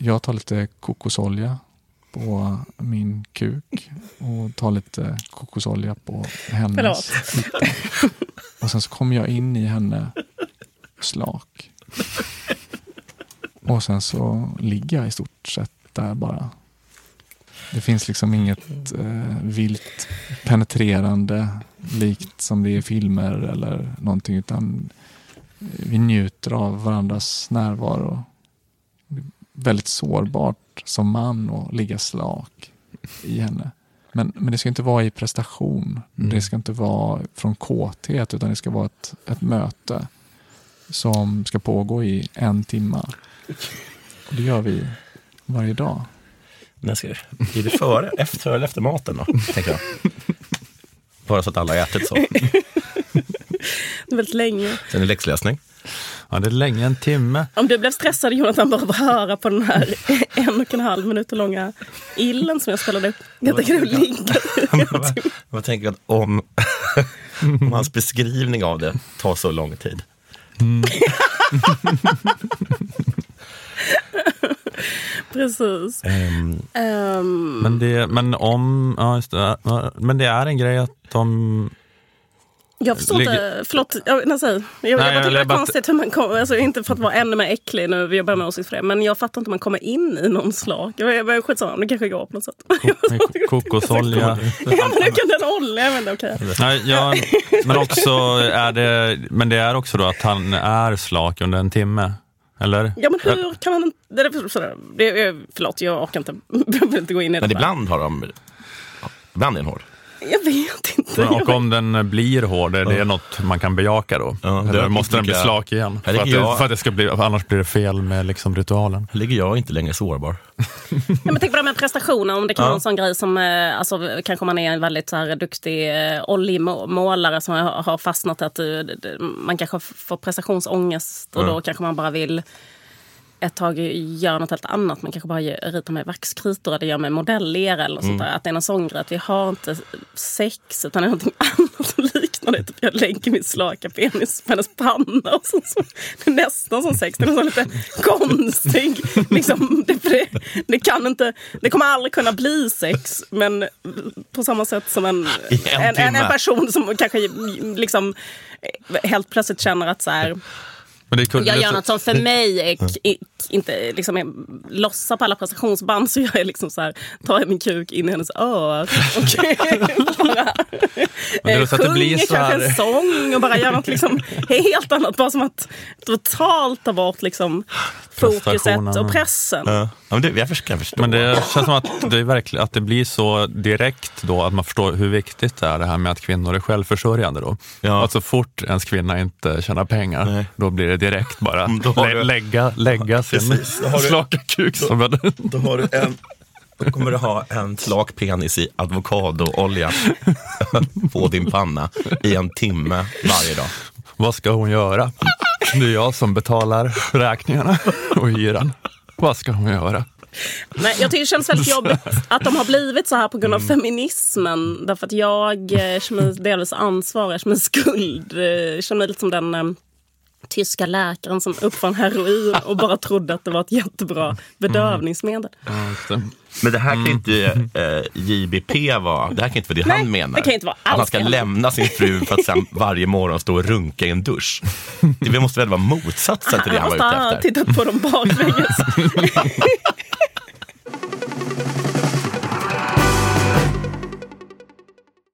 jag tar lite kokosolja på min kuk och tar lite kokosolja på hennes fitta. Och sen så kommer jag in i henne slak. Och sen så ligger jag i stort sett där bara. Det finns liksom inget eh, vilt penetrerande likt som det är i filmer eller någonting utan vi njuter av varandras närvaro. Väldigt sårbart som man att ligga slak i henne. Men, men det ska inte vara i prestation. Mm. Det ska inte vara från kåthet utan det ska vara ett, ett möte som ska pågå i en timme. Och det gör vi varje dag. När ska, blir det före, efter eller efter maten då? Tänker jag. Bara så att alla har ätit så. Väldigt länge. Sen är det läxläsning. Ja, det är länge, en timme. Om du blev stressad Jonathan bara av att höra på den här en och en halv minuter långa illen som jag spelade upp. Jag tänker du vad, vad tänker jag att om, om hans beskrivning av det tar så lång tid? Precis. Ehm, Ehm, Men det, men om, ja, det, men det är en grej att de jag förstår ligger- inte, förlåt, jag, nej, säg. jag, jag bara jag- tycker det är jag bara- konstigt hur man kommer, alltså inte för att vara ännu mer äcklig nu, vi jobbar med åsikt för det, men jag fattar inte hur man kommer in i någon slag. Jag, jag, jag, skitsamma, det kanske går på något sätt. ko- kokosolja. ja, men hur kan den? Jag vet inte, okej. Nej, ja, men också är det, men det är också då att han är slak under en timme. Eller? Ja men hur kan han. Det är, sådär, det är, förlåt, jag orkar inte, jag vill inte gå in i det. men ibland har de, ibland är den hård. Jag vet inte. Men, och om den blir hård, är det Ja. något man kan bejaka då? Ja, det Eller måste den bli slak igen? För att, jag- för att det ska bli, annars blir det fel med liksom ritualen. Här ligger jag inte längre sårbar. Ja, men tänk på det med prestationer, om det kan Ja. vara en sån grej som, eh, alltså, kanske man är en väldigt så här, duktig eh, oljemålare som har, fastnat att eh, man kanske får prestationsångest och då kanske man bara vill ett tag göra något helt annat. Man kanske bara ritar med vaxkritor eller gör med modellera eller sånt där. Att det är någon sån grej att vi har inte sex utan det är någonting annat som liknar det. Typ jag lägger min slaka penis på hennes panna och så, så, det är nästan som sex. Det är någon lite konstig. Liksom, det, det, det, kan inte, det kommer aldrig kunna bli sex men på samma sätt som en, en en, en, person som kanske liksom helt plötsligt känner att så här, jag gör något som för mig är, k- inte liksom är, lossar på alla prestationsband så jag är liksom så här, tar jag min kuk in i hennes ör och bara Men det är eh, så att det blir sjunger kanske här- en sång och bara gör något liksom helt annat. Bara som att totalt ta bort liksom fokuset och pressen. Ja, ja, men det, jag förstår- kan förstå. Men det känns som att det, är verkligen, att det blir så direkt då att man förstår hur viktigt det är det här med att kvinnor är självförsörjande. Då. Ja. Att så fort ens kvinna inte tjänar pengar, Nej. då blir det direkt bara Mm, då lä- du- lägga, lägga sin Precis, då har du- slaka kuk som en... Då, har du en, då kommer du ha en slak penis i avokadoolja på din panna i en timme varje dag. Vad ska hon göra? Det är jag som betalar räkningarna och hyran. Vad ska hon göra? Nej, jag tycker det känns väldigt jobbigt att de har blivit så här på grund av Mm. feminismen. Därför att jag eh, känner mig delvis ansvarig, jag känner mig skuld. Eh, Jag känner mig lite som den eh, tyska läkaren som uppfann heroin och bara trodde att det var ett jättebra bedövningsmedel. Det. Men det här kan inte eh, JBP vara, det här kan inte vara det Nej, han menar. det kan inte vara att han ska han lämna sin fru för att sen varje morgon stå och runka i en dusch. Det måste väl vara motsatsen till det han Han var måste ute ha efter. tittat på dem baklänges.